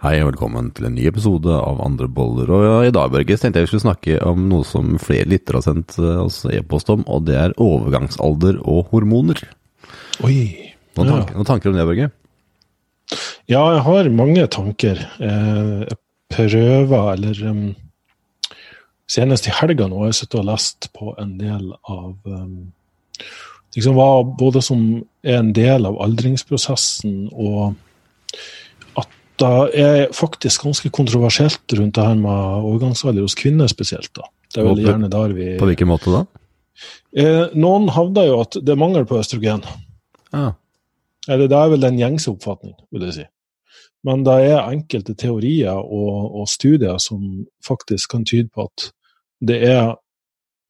Hei og velkommen til en ny episode av Andre boller. Og i dag Børge, tenkte jeg vi skulle snakke om noe som flere lyttere har sendt eh, oss e-post om, og det er overgangsalder og hormoner. Oi. Noen, tanker, noen tanker om det, Børge? Ja, jeg har mange tanker. Eh, Jeg prøver, eller um, Senest i helga nå har jeg sittet og lest på en del av um, liksom hva både som er en del av aldringsprosessen, og det er faktisk ganske kontroversielt rundt det her med overgangsalder hos kvinner spesielt. da. Det er vel gjerne der vi På hvilken måte da? eh, Noen hevder jo at det er mangel på østrogen. Ja. Eller det er vel den gjengse oppfatning, vil jeg si. Men det er enkelte teorier og, og studier som faktisk kan tyde på at det er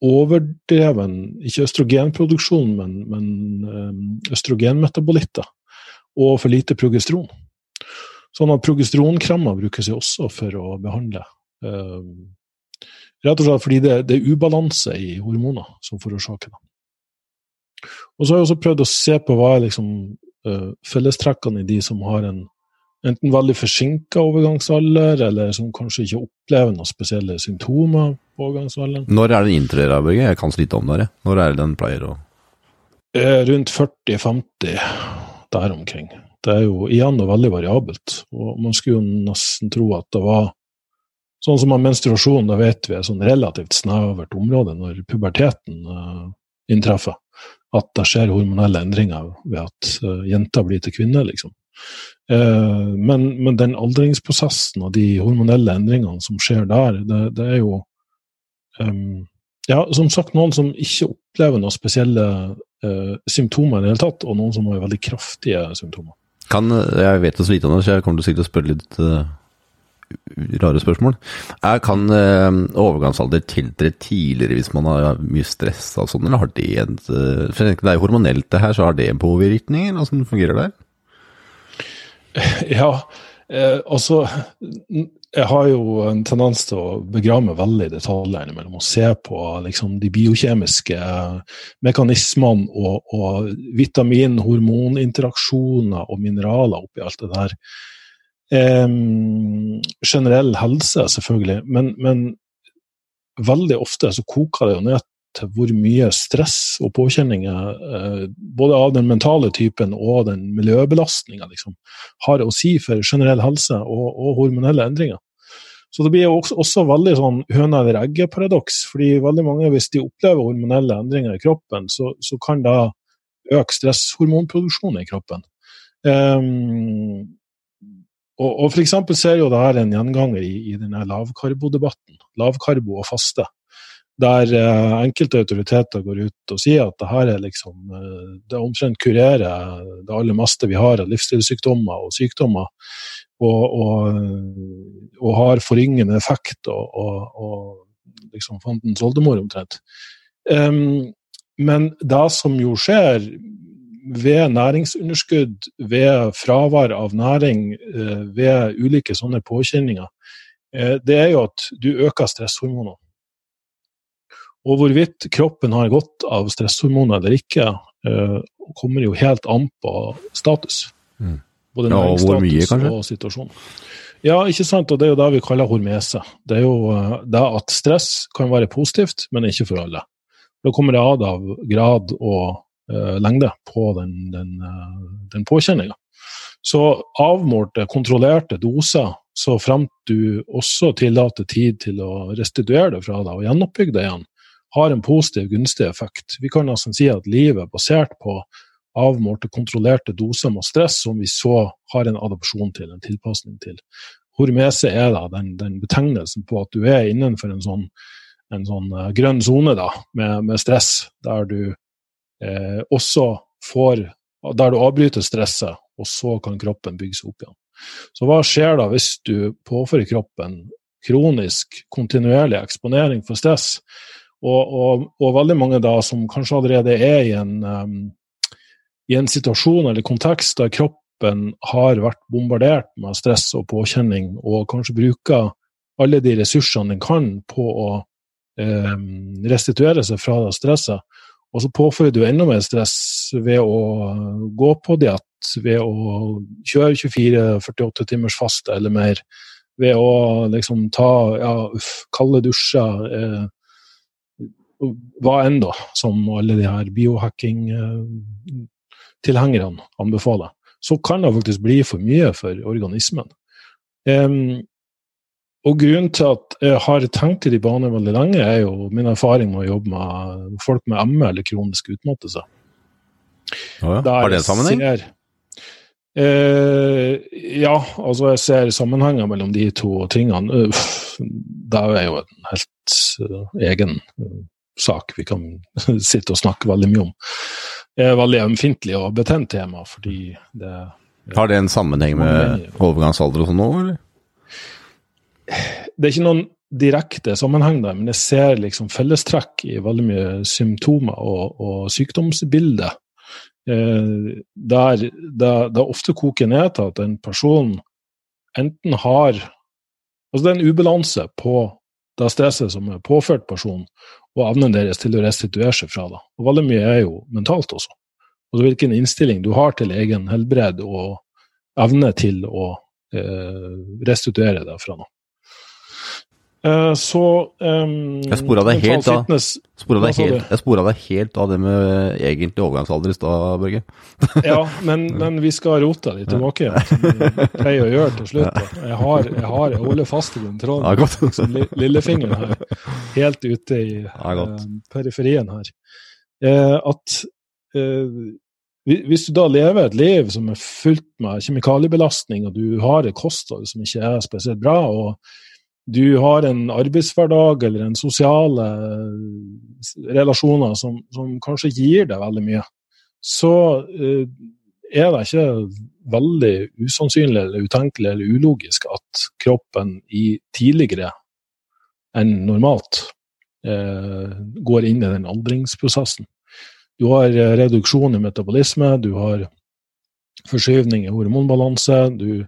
overdreven, ikke østrogenproduksjon, men, men eh, østrogenmetabolitter, og for lite progesteron. Sånn at progesteronkrammer brukes jo også for å behandle. eh, rett og slett fordi det, det er ubalanse i hormoner som forårsaker det. Og så har jeg også prøvd å se på hva er liksom uh, fellestrekkene i de som har en enten veldig forsinka overgangsalder, eller som kanskje ikke opplever noen spesielle symptomer på overgangsalderen. Når er den inntrer, Børge? Jeg kan så lite om det. Når er det den pleier å Eh, Rundt 40-50, der omkring. Det er jo igjen noe veldig variabelt. Og man skulle jo nesten tro at det var sånn som med menstruasjon, da vet vi er sånn relativt snevert område når puberteten uh, inntreffer. At det skjer hormonelle endringer ved at uh, jenter blir til kvinner, liksom. Uh, men, men den aldringsprosessen og de hormonelle endringene som skjer der, det, det er jo um, Ja, som sagt, noen som ikke opplever noen spesielle eh, symptomer i det hele tatt, og noen som har veldig kraftige symptomer. Kan, Jeg vet så lite om det, så jeg kommer til å spørre litt uh, rare spørsmål. Er, kan uh, overgangsalder tiltre tidligere hvis man har mye stress og sånn, eller har det en uh, For det er jo hormonelt det her, så har det en påvirkning, eller hvordan fungerer det? Ja, eh, altså Jeg har jo en tendens til å begrave meg veldig i detaljene innimellom og se på liksom, de biokjemiske mekanismene og, og vitamin-hormoninteraksjoner og mineraler oppi alt det der. Eh, generell helse, selvfølgelig, men, men veldig ofte så koker det jo ned til hvor mye stress og påkjenninger, eh, både av den mentale typen og den miljøbelastninga, liksom, har å si for generell helse og, og hormonelle endringer. Så det blir også, også veldig sånn høna eller egget-paradoks, fordi veldig mange, hvis de opplever hormonelle endringer i kroppen, så, så kan det øke stresshormonproduksjonen i kroppen. Um, og, og for eksempel ser jo det her en gjenganger i, i denne lavkarbodebatten, lavkarbo og faste der eh, enkelte autoriteter går ut og sier at det her er liksom eh, Det omtrent kurerer det aller meste vi har av livsstilssykdommer og sykdommer, og, og, og har forringende effekt og, og, liksom fandens oldemor omtrent. Um, men det som jo skjer ved næringsunderskudd, ved fravær av næring, eh, ved ulike sånne påkjenninger, det er jo at du øker stresshormonene. Og hvorvidt kroppen har godt av stresshormoner eller ikke, eh, kommer jo helt an på status. Mm. Både Ja, og hvor mye, kanskje? og situasjon. Ja, ikke sant, og det er jo det vi kaller hormese. Det er jo eh, det at stress kan være positivt, men ikke for alle. Da kommer det ad av grad og uh, lengde på den, den, uh, den påkjenninga. Så avmålte, kontrollerte doser, så fremt du også tillater tid til å restituere det fra deg og gjenoppbygge det igjen, har en positiv, gunstig effekt. Vi kan nesten si at livet er basert på avmålte, kontrollerte doser med stress, som vi så har en adopsjon til, en tilpasning til. Hormese er da den, den betegnelsen på at du er innenfor en sånn, en sånn eh, grønn sone med, med stress, der du eh, også får Der du avbryter stresset, og så kan kroppen bygge seg opp igjen. Så hva skjer da hvis du påfører kroppen kronisk, kontinuerlig eksponering for stress? Og, og, og veldig mange da som kanskje allerede er i en, um, i en situasjon eller kontekst der kroppen har vært bombardert med stress og påkjenning, og kanskje bruker alle de ressursene den kan på å um, restituere seg fra stresset, og så påfører du enda mer stress ved å gå på diett ved å kjøre 24-48 timers faste eller mer. Ved å liksom ta ja, uff, kalde dusjer. Eh, hva enn, da, som alle de her biohacking-tilhengerne anbefaler. Så kan det faktisk bli for mye for organismen. Um, og grunnen til at jeg har tenkt i de baner veldig lenge, er jo min erfaring med å jobbe med folk med ME eller kronisk utmattelse. Oh ja. Har det en sammenheng? Ser, eh, ja, altså jeg ser sammenhenger mellom de to tingene. Det er jo en helt uh, egen sak vi kan sitte og snakke veldig mye om. Det er veldig ømfintlig og betent tema, fordi det Har det en sammenheng med overgangsalder og sånn nå, eller? Det er ikke noen direkte sammenheng der, men jeg ser liksom fellestrekk i veldig mye symptomer og, og sykdomsbilde. Eh, der det ofte koker ned til at en person enten har Altså det er en ubalanse på det stresset som er påført personen, og evnen deres til å restituere seg fra det. Og veldig mye er jo mentalt også. Og hvilken innstilling du har til egen helbred og evne til å eh, restituere deg fra det. Uh, så um, Jeg spora deg, helt av, spora deg, helt, jeg spora deg helt av det med egentlig overgangsalder i stad, Børge. ja, men, men, vi skal rote litt tilbake igjen, som vi pleier å gjøre til slutt. Jeg, har, jeg, har, jeg holder fast i den tråden, ja, som lillefingeren her, helt ute i uh, periferien her. At hvis du da lever et liv som er fullt med kjemikaliebelastning, og du har et kosthold som ikke er spesielt bra, og du har en arbeidshverdag eller en sosiale eh, relasjoner som, som kanskje gir deg veldig mye, så uh, er det ikke veldig usannsynlig eller utenkelig eller ulogisk at kroppen i tidligere enn normalt uh, går inn i den aldringsprosessen. Du har reduksjon i metabolisme, du har forskyvning i hormonbalanse. Du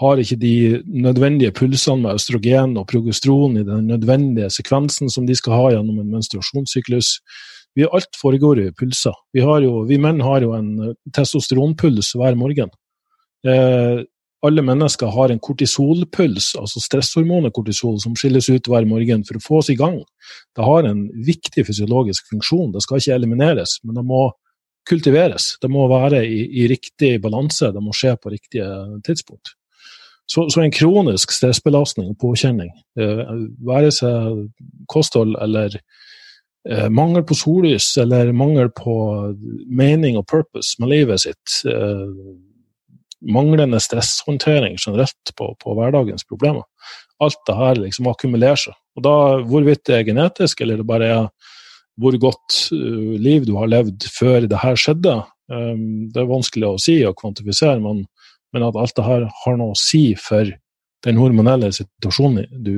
har ikke de nødvendige pulsene med østrogen og progesteron i den nødvendige sekvensen som de skal ha gjennom en menstruasjonssyklus. Vi, alt foregår i pulser. Vi, jo, vi, menn har jo en eh, testosteronpuls hver morgen. Eh, alle mennesker har en kortisolpuls, altså stresshormonet kortisol, som skilles ut hver morgen for å få oss i gang. Det har en viktig fysiologisk funksjon. Det skal ikke elimineres, men det må kultiveres. Det må være i, i riktig balanse, det må skje på riktige tidspunkt. Så, så en kronisk stressbelastning og påkjenning, eh, være seg kosthold eller eh, mangel på sollys eller mangel på mening og purpose med livet sitt, eh, manglende stresshåndtering generelt på, på, hverdagens problemer. Alt det her liksom akkumulerer seg. Og da, Hvorvidt det er genetisk eller det bare er hvor godt uh, liv du har levd før det her skjedde, um, det er vanskelig å si og kvantifisere, men, men, at alt det her har noe å si for den hormonelle situasjonen du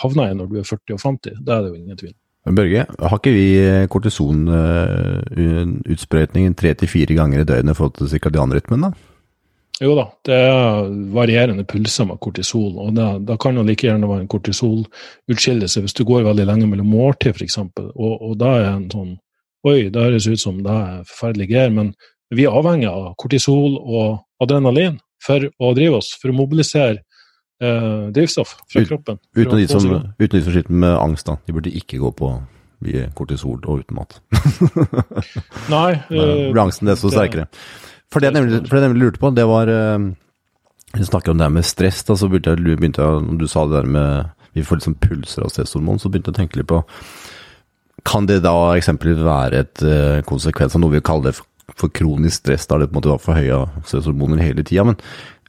havner i når du er 40 og 50, det er det jo ingen tvil men Børge, har ikke vi kortisonutsprøytningen tre til fire ganger i døgnet i forhold til cirkadianrytmen, da? Jo da, det er varierende pulser med kortisol. og Da kan jo like gjerne være en kortisolutskillelse hvis du går veldig lenge mellom måltid, f.eks. Og, og da er en sånn Oi, det høres ut som det er forferdelig greier, men vi er avhengig av kortisol og adrenalin for å drive oss, for å mobilisere eh, drivstoff fra kroppen. Uten de som, uten de som sliter med angst, da. De burde ikke gå på kortisol og uten mat. Nei. Uh, blir angsten desto sterkere. For det jeg nemlig, for det nemlig lurte på, det var Vi snakker om det her med stress, da, så begynte jeg, begynte jeg du sa det der med vi får liksom pulser av stresshormon, så begynte jeg å tenke litt på Kan det da eksempelvis være et uh, konsekvens av noe vi kaller det for, kronisk stress, da det på en måte var for høye stresshormoner hele tida? Men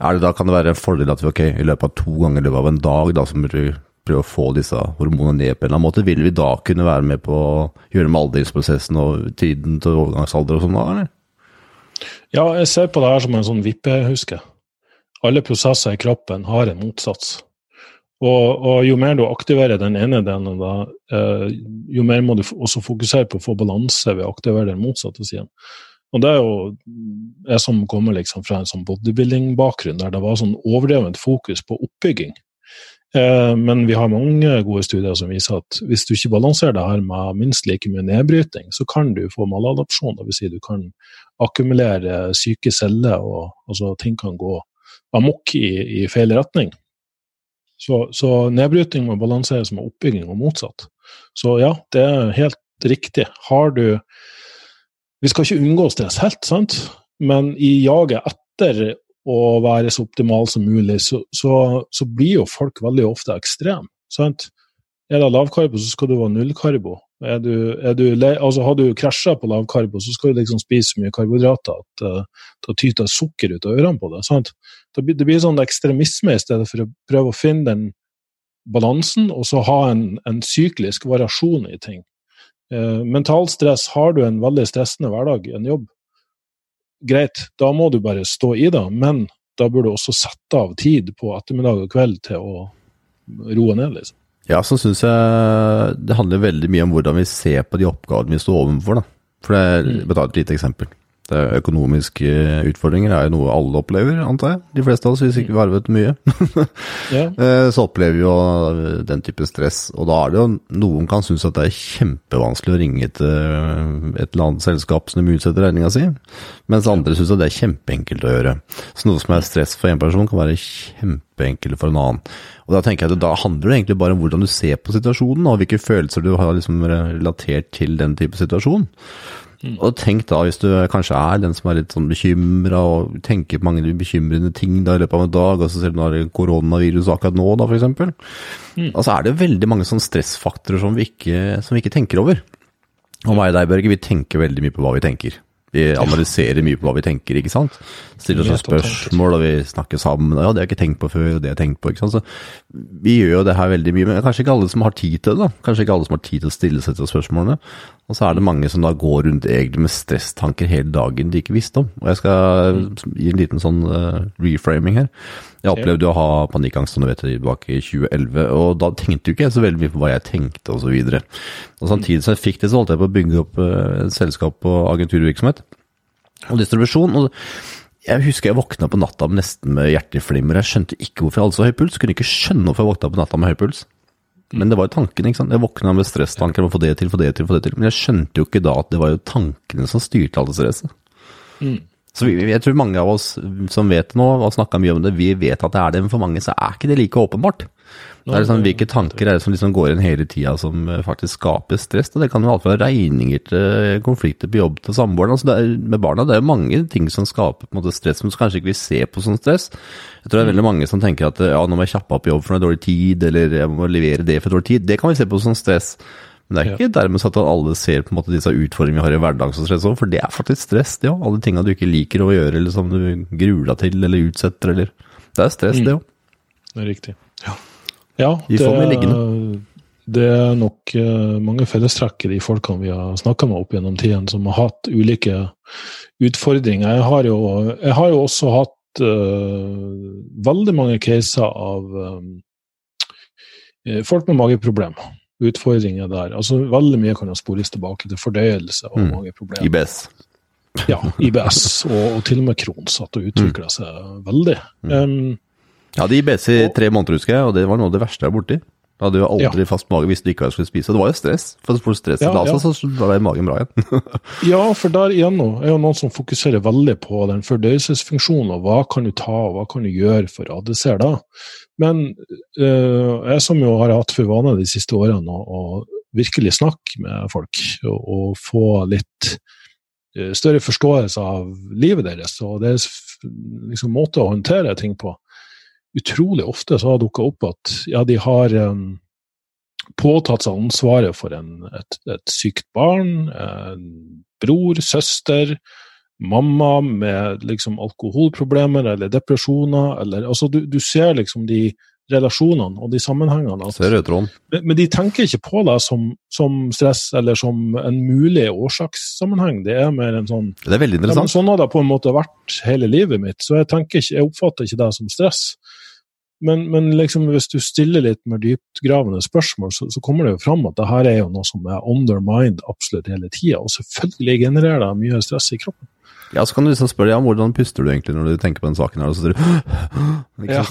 er det da, kan det være en fordel at vi ok, i løpet av to ganger i løpet av en dag da, så burde vi prøve å få disse hormonene ned på en eller annen måte? Vil vi da kunne være med på å gjøre med aldringsprosessen og tiden til overgangsalder og sånn, da, eller? Ja, jeg ser på det her som en sånn vippehuske. Alle prosesser i kroppen har en motsats. Og, og jo mer du aktiverer den ene delen, da, eh, jo mer må du også fokusere på å få balanse ved å aktivere den motsatte siden. Og det er jo jeg som kommer liksom fra en sånn bodybuilding-bakgrunn, der det var sånn overdrevent fokus på oppbygging. Eh, men vi har mange gode studier som viser at hvis du ikke balanserer det her med minst like mye nedbryting, så kan du få maladopsjon. Dvs. Si du kan akkumulere syke celler, og altså, ting kan gå amok i, i feil retning. Så, så nedbryting må balanseres med oppbygging og motsatt. Så ja, det er helt riktig. Har du Vi skal ikke unngå stress helt, sant? men i jaget etter å være så optimal som mulig, så, så, så blir jo folk veldig ofte ekstreme. sant? Er det lavkarbo, så skal du ha nullkarbo. Altså har du krasja på lavkarbo, så skal du liksom spise så mye karbohydrater at uh, det tyter sukker ut av ørene på deg. Det blir, det blir sånn ekstremisme i stedet for å prøve å finne den balansen, og så ha en, en syklisk variasjon i ting. Uh, mental stress, har du en veldig stressende hverdag, en jobb, greit, da må du bare stå i det, men da burde du også sette av tid på ettermiddag og kveld til å roe ned, liksom. Ja, så syns jeg det handler veldig mye om hvordan vi ser på de oppgavene vi står overfor. da. For det, er bare et lite eksempel. Det økonomiske utfordringer er jo noe alle opplever, antar jeg. De fleste av oss, hvis ikke vi har arvet mye. ja. Eh, så opplever vi jo den type stress. Og da er det jo noen kan synes at det er kjempevanskelig å ringe til et eller annet selskap som de utsetter regninga si, mens andre synes at det er kjempeenkelt å gjøre. Så noe som er stress for en person, kan være kjempeenkelt for en annen. Og Da tenker jeg at da handler det egentlig bare om hvordan du ser på situasjonen, og hvilke følelser du har liksom relatert til den type situasjon. Mm. Og tenk da, hvis du kanskje er den som er litt sånn bekymra og tenker på mange bekymrende ting da i løpet av en dag, og så ser du nå koronavirus akkurat nå, da f.eks. Mm. Og så er det veldig mange sånne stressfaktorer som vi ikke, som vi ikke tenker over. Og meg og deg, Børge, vi tenker veldig mye på hva vi tenker. Vi analyserer mye på hva vi tenker, ikke sant. Stiller oss spørsmål, og vi snakker sammen. Ja, det har jeg ikke tenkt på før, og det har jeg tenkt på. ikke sant. Så vi gjør jo det her veldig mye, men kanskje ikke alle som har tid til det. da. Kanskje ikke alle som har tid til å stille seg til spørsmålene. Og så er det mange som da går rundt egentlig med stresstanker hele dagen de ikke visste om. Og jeg skal gi en liten sånn uh, reframing her. Jeg opplevde å ha panikkangst som du vet, tilbake i 2011, og da tenkte jo ikke jeg så veldig mye på hva jeg tenkte osv. Og, så og samtidig som jeg fikk det, så holdt jeg på å bygge opp uh, selskap og agenturvirksomhet og distribusjon. og jeg husker jeg våkna på natta nesten med hjerteflimmer. Jeg skjønte ikke hvorfor jeg hadde så høy puls. Kunne ikke skjønne hvorfor jeg våkna på natta med høy puls. Men det var jo tankene. ikke sant? Jeg våkna med stresstanker om å få det til, få det til, få det til. Men jeg skjønte jo ikke da at det var jo tankene som styrte alt det stresset. Mm. Så vi, jeg tror mange av oss som vet nå, og snakka mye om det, vi vet at det er det, men for mange så er ikke det like åpenbart. Det er liksom, Hvilke tanker er det som liksom går inn hele tida som eh, faktisk skaper stress? og Det kan jo alt fra regninger til konflikter på jobb til samboeren. Altså med barna det er jo mange ting som skaper på en måte stress, som kanskje ikke vil ser på som stress. Jeg tror det er veldig mange som tenker at ja, nå må jeg kjappe opp jobb for noe dårlig tid, eller jeg må levere det for dårlig tid. Det kan vi se på som stress. Men det er ikke ja. dermed at alle ser på en måte disse utfordringene vi har i hverdagen som stress òg, for det er faktisk stress, det òg. Alle tingene du ikke liker å gjøre, eller som du gruer deg til eller utsetter, eller Det er stress, mm. det òg. Det er riktig. Ja, ja det, det, er nok uh, mange fellestrekk i de folkene vi har snakka med opp gjennom tiden, som har hatt ulike utfordringer. Jeg har jo, jeg har jo også hatt uh, veldig mange caser av um, folk med mageproblemer utfordringer der. Altså Veldig mye kan spores tilbake til fordøyelse og mm. mange problemer. IBS. ja, IBS, og, og, til og med Crohns at det utvikla mm. seg veldig. Mm. Um, jeg hadde IBS i tre måneder, husker jeg, og det var noe av det verste jeg var borti. Jeg hadde jo aldri ja. fast mage hvis du ikke skulle spise. Og det var jo stress. For for stresset ja, la seg, ja. så ble magen bra igjen. ja, for der igjen nå er jo noen som fokuserer veldig på den fordøyelsesfunksjonen, og hva kan du ta, og hva kan du gjøre for å adressere det. Men øh, jeg som jo har hatt for vane de siste årene å, virkelig snakke med folk og, og få litt øh, større forståelse av livet deres og deres liksom, måte å håndtere ting på. Utrolig ofte så har dukka opp at ja, de har um, påtatt seg ansvaret for en, et, et, sykt barn, bror, søster, mamma med liksom alkoholproblemer eller depresjoner. Eller, altså du, du, ser liksom de relasjonene og de sammenhengene. Ser men, men de tenker ikke på det som, som, stress eller som en mulig årsakssammenheng. Det er mer en sånn Det er veldig interessant. Ja, sånn har det på en måte vært hele livet mitt, så jeg, ikke, jeg oppfatter ikke det som stress. Men, men liksom hvis du stiller litt mer dyptgravende spørsmål, så, så, kommer det jo fram at det her er jo noe som er on their mind absolutt hele tida. Og selvfølgelig genererer det mye stress i kroppen. Ja, så kan du liksom spørre ja, hvordan puster du egentlig når du tenker på den saken her, og så sier du ja.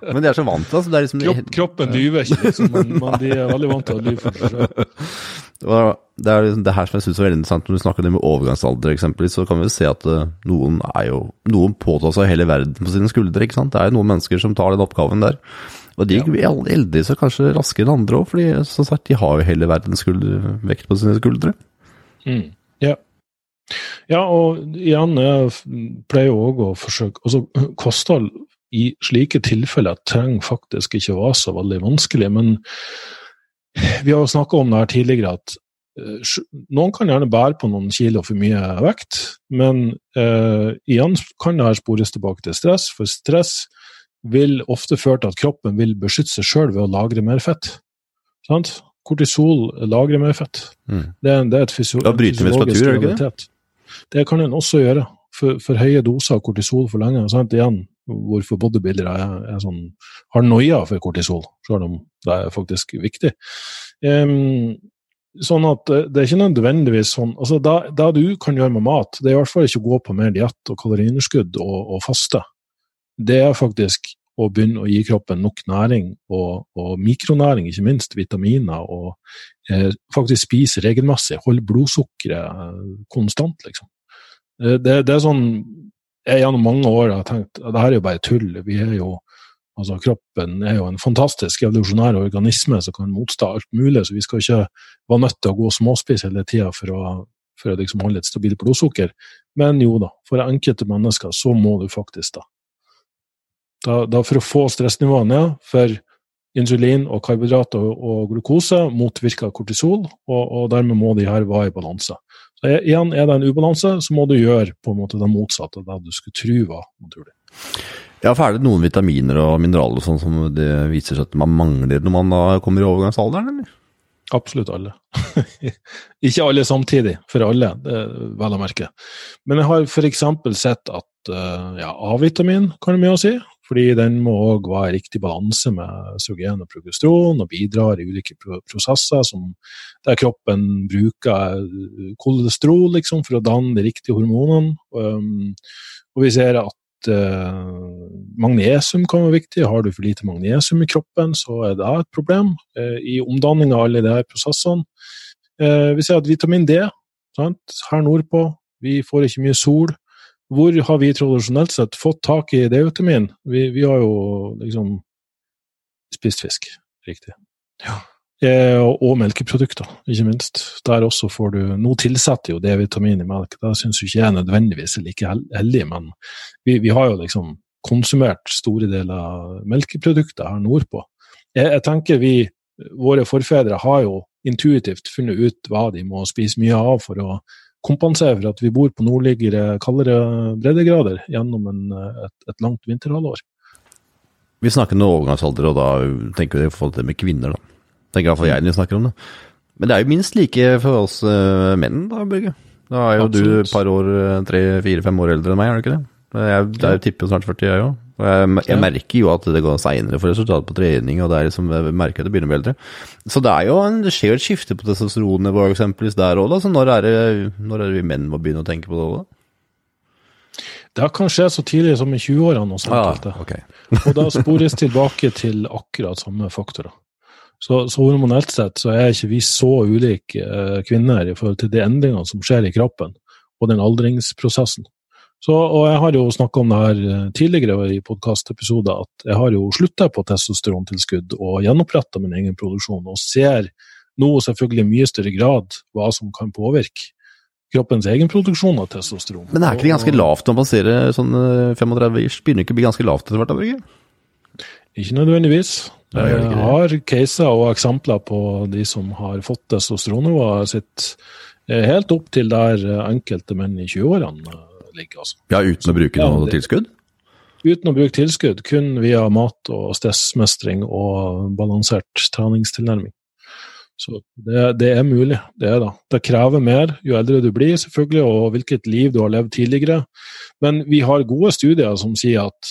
Men de er så vant til det. Liksom, Kropp, kroppen lyver ikke, liksom, men, men, de er veldig vant til å lyve for seg sjøl. Det er liksom det her som jeg syns er veldig interessant når du snakker det med overgangsalder, eksempelvis, så kan vi se at uh, noen er jo Noen påtar seg hele verden på sine skuldre, ikke sant. Det er jo noen mennesker som tar den oppgaven der. Og de ja. eldre seg kanskje raskere enn andre òg, fordi som sagt, de har jo hele verdens vekt på sine skuldre. Mm. Ja. Ja, og igjen, jeg pleier òg å forsøke altså Kosthold i slike tilfeller trenger faktisk ikke å være så veldig vanskelig, men vi har jo snakka om det her tidligere, at noen kan gjerne bære på noen kilo for mye vekt, men uh, igjen kan det her spores tilbake til stress, for stress vil ofte føre til at kroppen vil beskytte seg sjøl ved å lagre mer fett. Sant? Kortisol lagrer mer fett. Mm. Det, er, det, er, et fysio da fysiologisk realitet. Det kan en også gjøre. For, for høye doser av kortisol for lenge. Sant? Igjen, hvorfor bodybuildere er, er sånn, har noia for kortisol, selv om det er faktisk viktig. Um, sånn at det er ikke nødvendigvis sånn altså det, du kan gjøre med mat, det er i hvert fall ikke å gå på mer diett og kaloriunderskudd og, og, faste. Det er faktisk å begynne å gi kroppen nok næring, og, og mikronæring, ikke minst, vitaminer, og eh, faktisk spise regelmessig. Holde blodsukkeret eh, konstant, liksom. Eh, det, det, er sånn Jeg gjennom mange år har tenkt at det her er jo bare tull. Vi er jo Altså, kroppen er jo en fantastisk evolusjonær organisme som kan motstå alt mulig, så vi skal ikke være nødt til å gå og småspise hele tida for å, for å liksom holde et stabilt blodsukker. Men jo da, for enkelte mennesker så må du faktisk da da, da for å få stressnivået ned, for insulin og karbohydrater og, og glukose motvirker kortisol, og, og, dermed må de her være i balanse. Så igjen, Er det en ubalanse, så må du gjøre på en måte det motsatte av det du skulle tro var naturlig. Ja, for Er det noen vitaminer og mineraler sånn som det viser seg at man mangler når man da kommer i overgangsalderen, eller? Absolutt alle. Ikke alle samtidig, for alle, det er vel å merke. Men jeg har f.eks. sett at eh, ja, A-vitamin kan det mye å si. Fordi den må òg være i riktig balanse med østrogen og progesteron, og bidrar i ulike prosesser som, der kroppen bruker kolesterol liksom, for å danne de riktige hormonene. Um, og vi ser at uh, magnesium kan være viktig. Har du for lite magnesium i kroppen, så er det et problem uh, i omdanning av alle disse prosessene. Uh, vi ser at vitamin D sant? her nordpå, vi får ikke mye sol. Hvor har vi tradisjonelt sett fått tak i D-vitamin? Vi, vi, har jo liksom spist fisk, riktig. Ja. Eh, og, melkeprodukter, ikke minst. Der også får du Nå tilsetter jo D-vitamin i melk, det syns ikke jeg nødvendigvis er like heldig, men vi, vi, har jo liksom konsumert store deler av melkeprodukter her nordpå. Jeg, jeg tenker vi, våre forfedre, har jo intuitivt funnet ut hva de må spise mye av for å kompensere for at vi bor på nordligere, kaldere breddegrader gjennom en, et, et, langt vinterhalvår. Vi snakker nå overgangsalder, og da tenker vi i forhold til det med kvinner, da. Tenker iallfall jeg når vi snakker om det. Men det er jo minst like for oss uh, menn, da, Børge. Da er jo Absolutt. du et par år, tre, fire, fem år eldre enn meg, er du ikke det? Jeg, jeg tipper snart 40, jeg òg. Og jeg, jeg, merker jo at det går seinere for resultatet på trening, og det er liksom, jeg merker at det begynner å bli eldre. Så det, er jo en, det skjer jo et skifte på testosteronnivået eksempelvis der òg, så når er, det, når er det vi menn må begynne å tenke på det òg? Det kan skje så tidlig som i 20-årene. Ah, okay. og da spores tilbake til akkurat samme faktorer. Så, så, hormonelt sett så er ikke vi så ulike eh, kvinner i forhold til de endringene som skjer i kroppen, og den aldringsprosessen. Så, og jeg har jo snakka om det her eh, tidligere i podkastepisoder, at jeg har jo slutta på testosterontilskudd og gjenoppretta min egen produksjon, og ser nå selvfølgelig i mye større grad hva som kan påvirke kroppens egen produksjon av testosteron. Men er ikke det ganske lavt når man ser det sånn 35-ish? Begynner det ikke å bli ganske lavt etter hvert? Ikke nødvendigvis. Jeg har caser og eksempler på de som har fått testosteronnivået sitt helt opp til der enkelte menn i 20-årene ligger. Altså. Ja, uten å bruke noe ja, tilskudd? Uten å bruke tilskudd, kun via mat og stressmestring og balansert treningstilnærming. Så det, det, er mulig, det er det. Det krever mer jo eldre du blir, selvfølgelig, og hvilket liv du har levd tidligere. Men vi har gode studier som sier at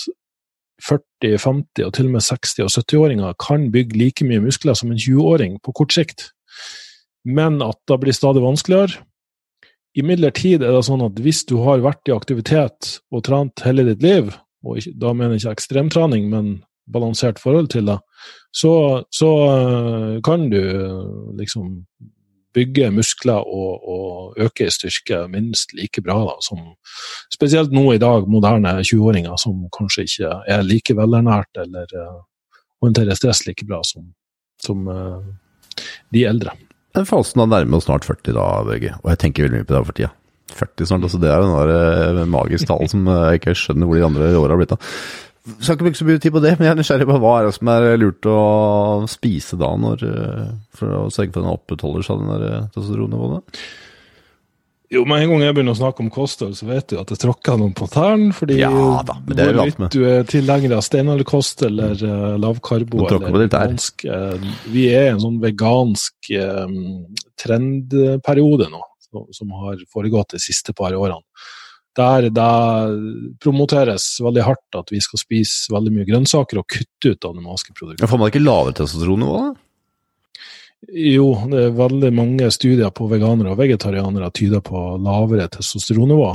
40-, 50- og til og med 60- og 70-åringer kan bygge like mye muskler som en 20-åring på kort sikt, men at det blir stadig vanskeligere. Imidlertid er det sånn at hvis du har vært i aktivitet og trent hele ditt liv, og da mener jeg ikke ekstremtrening, men balansert forhold til det, så, så øh, kan du øh, liksom bygge muskler og, og øke i styrke minst like bra da, som spesielt nå i dag moderne 20-åringer som kanskje ikke er like velernært eller uh, håndterer stress like bra som, som uh, de eldre. Men fasen da nærmer oss snart 40 da, Børge, og jeg tenker veldig mye på det for tida. 40 snart, altså det er jo en magisk tall som jeg ikke skjønner hvor de andre åra har blitt av. Skal ikke bruke så mye tid på det, men jeg er nysgjerrig på hva er det som er lurt å spise da, når, for å sørge for at den opprettholder seg, den der testosteronnivået? Jo, med en gang jeg begynner å snakke om kosthold, så vet du at jeg tråkker noen på tærne. Fordi ja, da, men det er hvorvidt du er tilhenger av steinalderkost eller mm. lavkarbo eller vegansk Vi er i en sånn vegansk um, trendperiode nå, som har foregått de siste par årene der det promoteres veldig hardt at vi skal spise veldig mye grønnsaker og kutte ut animalske produkter. Får man ikke lavere testosteronnivå, da? Jo, det er veldig mange studier på veganere og vegetarianere tyder på lavere testosteronnivå.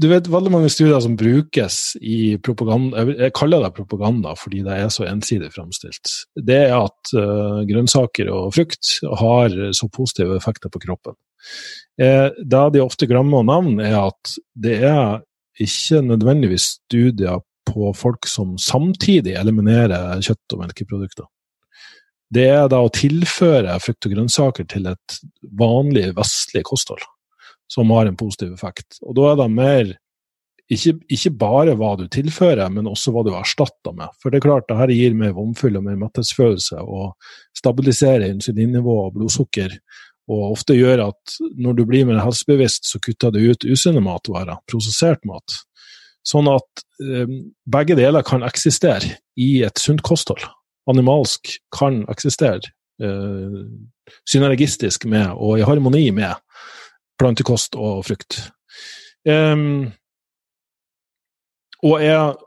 Du vet, veldig mange studier som brukes i propaganda Jeg kaller det propaganda fordi det er så ensidig framstilt. Det er at uh, grønnsaker og frukt har så positive effekter på kroppen. Eh, det de ofte glemmer å nevne, er at det er ikke nødvendigvis studier på folk som samtidig eliminerer kjøtt- og melkeprodukter. Det er da å tilføre frukt og grønnsaker til et vanlig vestlig kosthold som har en positiv effekt. Og da er det mer ikke, ikke bare hva du tilfører, men også hva du erstatter med. For det er klart, det her gir mer vomfyll og mer metthetsfølelse, og stabiliserer insulinnivå og blodsukker. Og ofte gjør at når du blir mer helsebevisst, så kutter du ut usunne matvarer, prosessert mat. Sånn at eh, begge deler kan eksistere i et sunt kosthold. Animalsk kan eksistere eh, synergistisk med og i harmoni med plantekost og frukt. Um, og jeg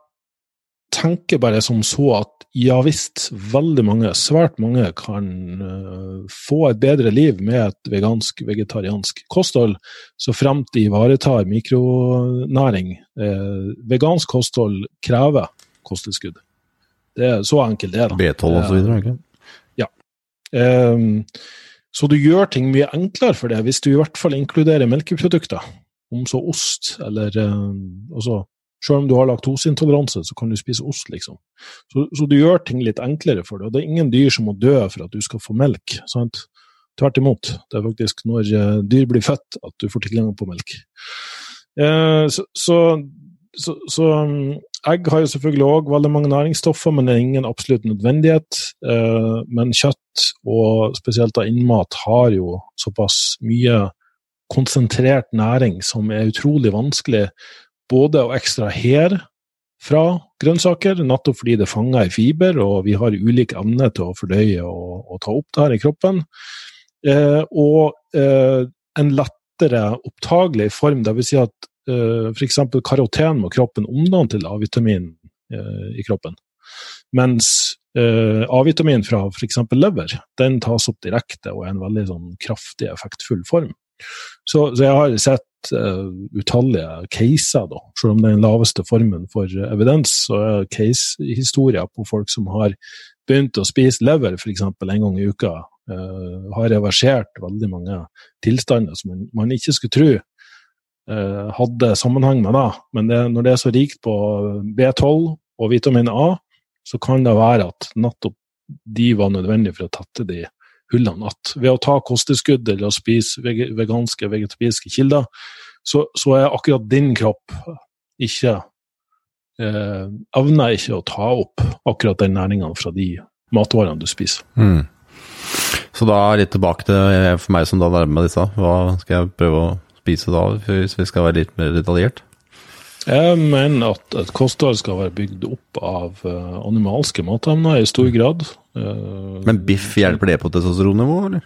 tenker bare som så at ja visst, veldig mange, svært mange, kan uh, få et bedre liv med et vegansk, vegetariansk kosthold, så fremt de ivaretar mikronæring. Uh, vegansk kosthold krever kosttilskudd. Det er så enkelt det, da. B12 og så videre, ikke? Ja. Um, så du gjør ting mye enklere for det hvis du i hvert fall inkluderer melkeprodukter, om så ost eller uh, altså, Selv om du har laktoseintoleranse, så kan du spise ost, liksom. Så, så, du gjør ting litt enklere for det. Og det er ingen dyr som må dø for at du skal få melk. sant? Tvert imot. Det er faktisk når uh, dyr blir født at du får tilgang på melk. Eh, så, så, så, um, egg har jo selvfølgelig òg veldig mange næringsstoffer, men det er ingen absolutt nødvendighet. Eh, men kjøtt, og spesielt av innmat, har jo såpass mye konsentrert næring som er utrolig vanskelig både å ekstrahere fra grønnsaker, nettopp fordi det fanger i fiber, og vi har ulik evne til å fordøye og, og ta opp det her i kroppen. Eh, og eh, en lettere opptagelig form, dvs. Si at f.eks. karoten må kroppen omdanne til A-vitamin uh, i kroppen. Mens uh, A-vitamin fra f.eks. lever, den tas opp direkte og er en veldig sånn, kraftig, effektfull form. Så, så jeg har sett uh, utallige caser, da. Selv om det er den laveste formen for evidens, så er case-historier på folk som har begynt å spise lever f.eks. en gang i uka, uh, har reversert veldig mange tilstander som man, man ikke skulle tro Eh, hadde sammenheng med det. Men det, når det er så rikt på B12 og vitamin A, så kan det være at nettopp de var nødvendige for å tette de hullene. igjen. ved å ta kosttilskudd eller å spise veganske, vegetabilske kilder, så, så, er akkurat din kropp ikke eh, Evner ikke å ta opp akkurat den næringa fra de matvarene du spiser. Mm. Så da litt tilbake til for meg som da nærmer meg disse. Hva skal jeg prøve å spise da, hvis vi skal være litt mer detaljert? Jeg mener at et kosthold skal være bygd opp av uh, animalske matemner i stor grad. Uh, Men biff hjelper det på testosteronnivå, eller?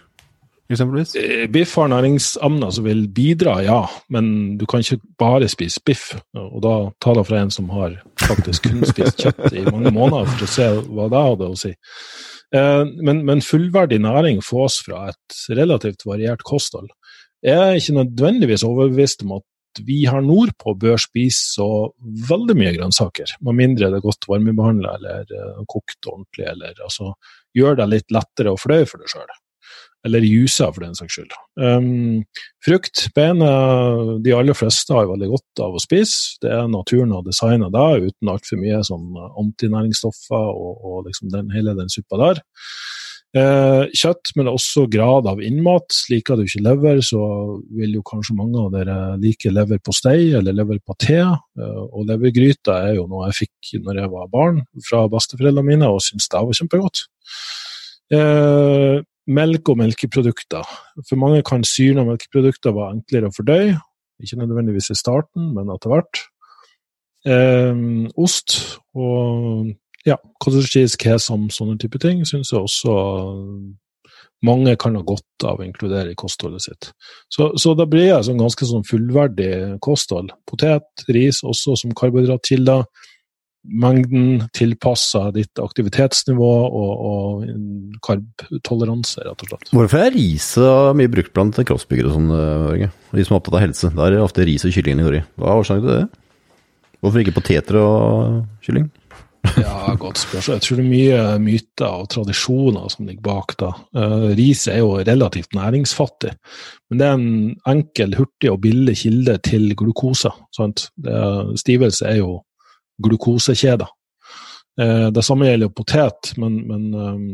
eksempelvis? Eh, biff har næringsemner som vil bidra, ja, men du kan ikke bare spise biff. Og da taler jeg fra en som har faktisk kun spist kjøtt i mange måneder, for å se hva det hadde å si. Eh, men, men fullverdig næring fås fra et relativt variert kosthold. Jeg er ikke nødvendigvis overbevist om at vi her nordpå bør spise så veldig mye grønnsaker, med mindre det er godt varmebehandla eller uh, kokt ordentlig, eller altså gjør det litt lettere å fløye for deg sjøl. Eller jusa, for den saks skyld. Um, frukt, bein, de aller fleste har veldig godt av å spise. Det er naturen har designa det, uten altfor mye sånn antinæringsstoffer og, og liksom den, hele den suppa der. Eh, kjøtt, men også grad av innmat. Liker du ikke lever, så vil jo kanskje mange av dere like leverpostei eller leverpaté. Eh, og levergryte er jo noe jeg fikk når jeg var barn fra besteforeldrene mine, og syntes det var kjempegodt. Eh, melk og melkeprodukter. For mange kan syrna melkeprodukter være enklere å fordøye. Ikke nødvendigvis i starten, men etter hvert. Eh, ost og ja, cottage cheese, kesam, sånne type ting syns jeg også mange kan ha godt av å inkludere i kostholdet sitt. Så, så da blir det sånn ganske sånn fullverdig kosthold. Potet, ris også som karbohydratkilder. Mengden tilpassa ditt aktivitetsnivå og, og karbtoleranse, rett og slett. Hvorfor er ris mye brukt blant kroppsbyggere og sånn, Børge? De som er opptatt av helse. Da er det ofte ris og kylling i Norge. Hva er årsaken til det? Hvorfor ikke poteter og kylling? Ja, godt spørsmål. Jeg tror det er mye myter og tradisjoner som ligger bak da. Uh, ris er jo relativt næringsfattig, men det er en enkel, hurtig og billig kilde til glukose. Er, stivelse er jo glukosekjeder. Uh, det samme gjelder jo potet, men, men um,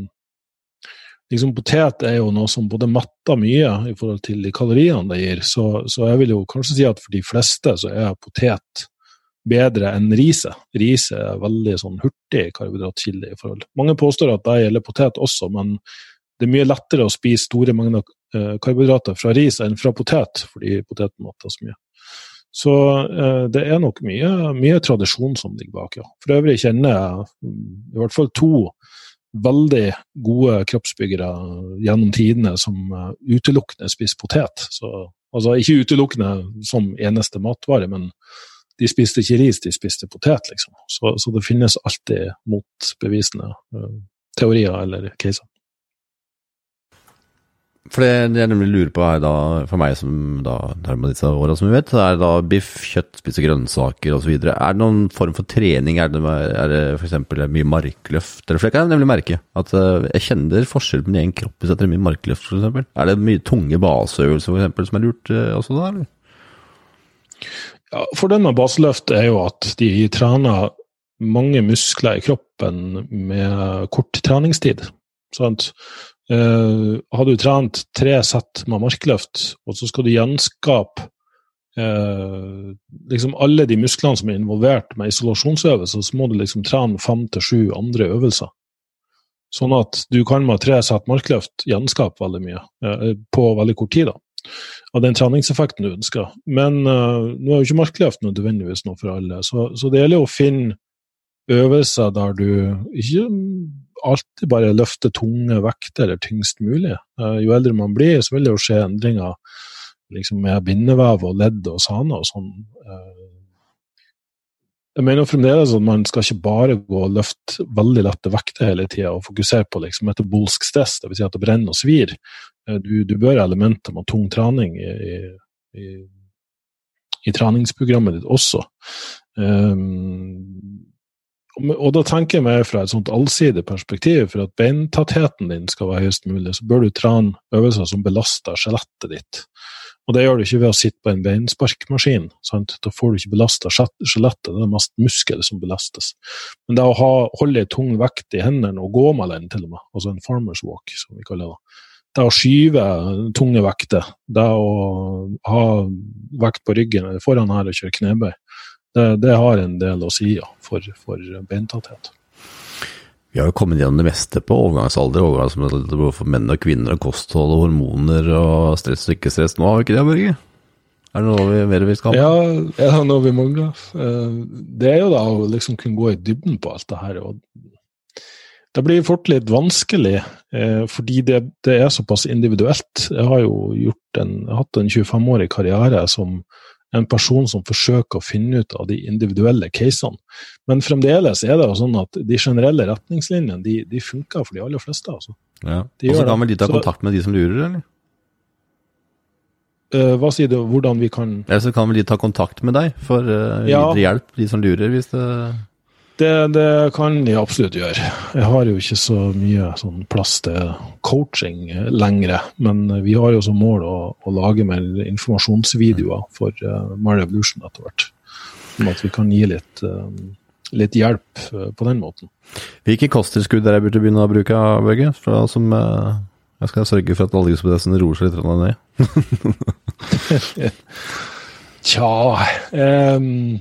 liksom potet er jo noe som både matter mye i forhold til de kaloriene det gir, så, så jeg vil jo kanskje si at for de fleste så er potet bedre enn riset. Riset er veldig sånn hurtig karbohydratkilde i forhold. Mange påstår at det gjelder potet også, men det er mye lettere å spise store mengder eh, karbohydrater fra ris enn fra potet, fordi poteten matter så mye. Så eh, det er nok mye, mye, tradisjon som ligger bak, ja. For øvrig kjenner jeg i hvert fall to veldig gode kroppsbyggere gjennom tidene som uh, utelukkende spiser potet. Så, altså ikke utelukkende som eneste matvare, men de spiste ikke ris, de spiste potet, liksom. Så, så det finnes alltid motbevisende uh, teorier eller caser. For det, det jeg nemlig lurer på, er da, for meg som da nærmer disse åra, som vi vet, er da biff, kjøtt, spise grønnsaker osv. Er det noen form for trening? Er det, er det f.eks. mye markløft? Eller for det kan jeg nemlig merke. At uh, jeg kjenner forskjell på min egen kropp hvis jeg trener mye markløft, f.eks. Er det mye tunge baseøvelser for eksempel, som er lurt uh, også da, eller? Ja, Fordelen med baseløft er jo at de trener mange muskler i kroppen med kort treningstid. Sant? Eh, har du trent tre sett med markløft, og så skal du gjenskape eh, liksom alle de musklene som er involvert med isolasjonsøvelser, så må du liksom trene fem til sju andre øvelser. Sånn at du kan med tre sett markløft gjenskape veldig mye eh, på veldig kort tid. da av den treningseffekten du ønsker. Men uh, nå er jo ikke markløft nødvendigvis noe for alle, så, så, det gjelder å finne øvelser der du ikke alltid bare løfter tunge vekter eller tyngst mulig. Uh, jo eldre man blir, så vil det jo skje endringer liksom, med bindevev og ledd og saner og sånn. Uh, jeg mener fremdeles at man skal ikke bare gå og løfte veldig lette vekter hele tida og fokusere på liksom metabolsk stress, dvs. Si at det brenner og svir. Eh, du, du bør ha elementer med tung trening i, i, i treningsprogrammet ditt også. Um, og da tenker jeg meg fra et sånt allsidig perspektiv, for at beintattheten din skal være høyest mulig, så bør du trene øvelser som belaster skjelettet ditt. Og det gjør du ikke ved å sitte på en beinsparkmaskin. Sant? Da får du ikke belasta skjelettet, det er mest muskel som belastes. Men det å ha, holde en tung vekt i hendene og gå med den, til og med, altså en farmers walk, som vi kaller det, det å skyve tunge vekter, det å ha vekt på ryggen foran her og kjøre knebøy, det, det, har en del å si ja, for, for beintatthet. Vi har jo kommet gjennom det meste på overgangsalder, overgangsalder for menn og kvinner, og kosthold og hormoner og stress og ikke stress. Nå har vi ikke det, Børge? Er det noe vi, mer vi skal ha? Ja, er det noe vi mangler? Eh, det er jo da å liksom kunne gå i dybden på alt det her. og Det blir fort litt vanskelig, eh, fordi det, det, er såpass individuelt. Jeg har jo en, hatt en 25-årig karriere som en person som forsøker å finne ut av de individuelle casene. Men fremdeles er det jo sånn at de generelle retningslinjene de, de funker for de aller fleste. altså. Ja. Og så kan vel de ta kontakt med de som lurer, eller? Uh, hva sier du, hvordan vi kan Ja, Så kan vel de ta kontakt med deg for uh, ja. hjelp, de som lurer, hvis det det, det kan de absolutt gjøre. Jeg har jo ikke så mye sånn plass til coaching lenger, men vi har jo som mål å, å lage mer informasjonsvideoer for uh, Mario Blution etter hvert. Sånn at vi kan gi litt, uh, litt hjelp uh, på den måten. Hvilke kosttilskudd er jeg burde begynne å bruke, Børge? Som, uh, jeg skal sørge for at algeprosessen roer seg litt ned. Tja um,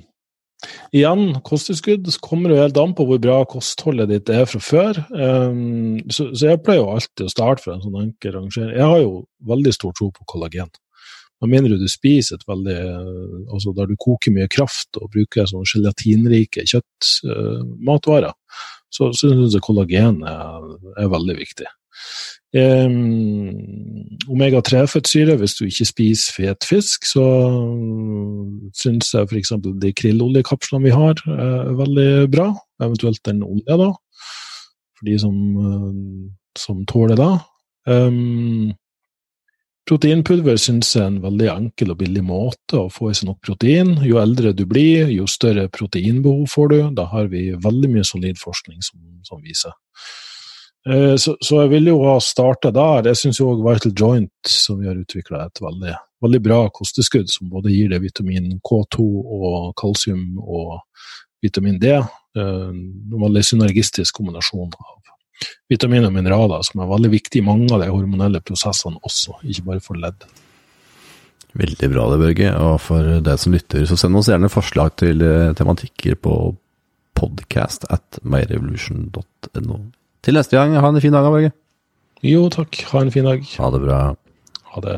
Igjen, kosttilskudd kommer jo helt an på hvor bra kostholdet ditt er fra før. Um, så, så, jeg pleier jo alltid å starte fra en sånn enkel rangering. Jeg har jo veldig stor tro på kollagen. Med mindre du spiser et veldig Altså der du koker mye kraft og bruker sånn gelatinrike kjøttmatvarer, uh, så, så syns jeg kollagen er, er veldig viktig. Um, Omega-3-fettsyre, hvis du ikke spiser fet fisk, så syns jeg f.eks. de krilloljekapslene vi har, er veldig bra. Eventuelt den olja, da, for de som, som tåler det. Um, proteinpulver syns jeg er en veldig enkel og billig måte å få i seg nok protein. Jo eldre du blir, jo større proteinbehov får du. Da har vi veldig mye solid forskning som, som viser. Eh, så, så, jeg vil jo ha starta der. Jeg syns òg Vital Joint, som vi har utvikla, et veldig, veldig, bra kosteskudd som både gir deg vitamin K2 og kalsium og vitamin D. Eh, en veldig synergistisk kombinasjon av vitamin og mineraler, som er veldig viktig i mange av de hormonelle prosessene også, ikke bare for ledd. Veldig bra det, Børge. Og for deg som lytter, så send oss gjerne forslag til eh, tematikker på podcast at myrevolution.no. Til neste gang, ha en fin dag, Børge. Jo, takk. Ha en fin dag. Ha det bra. Ha det.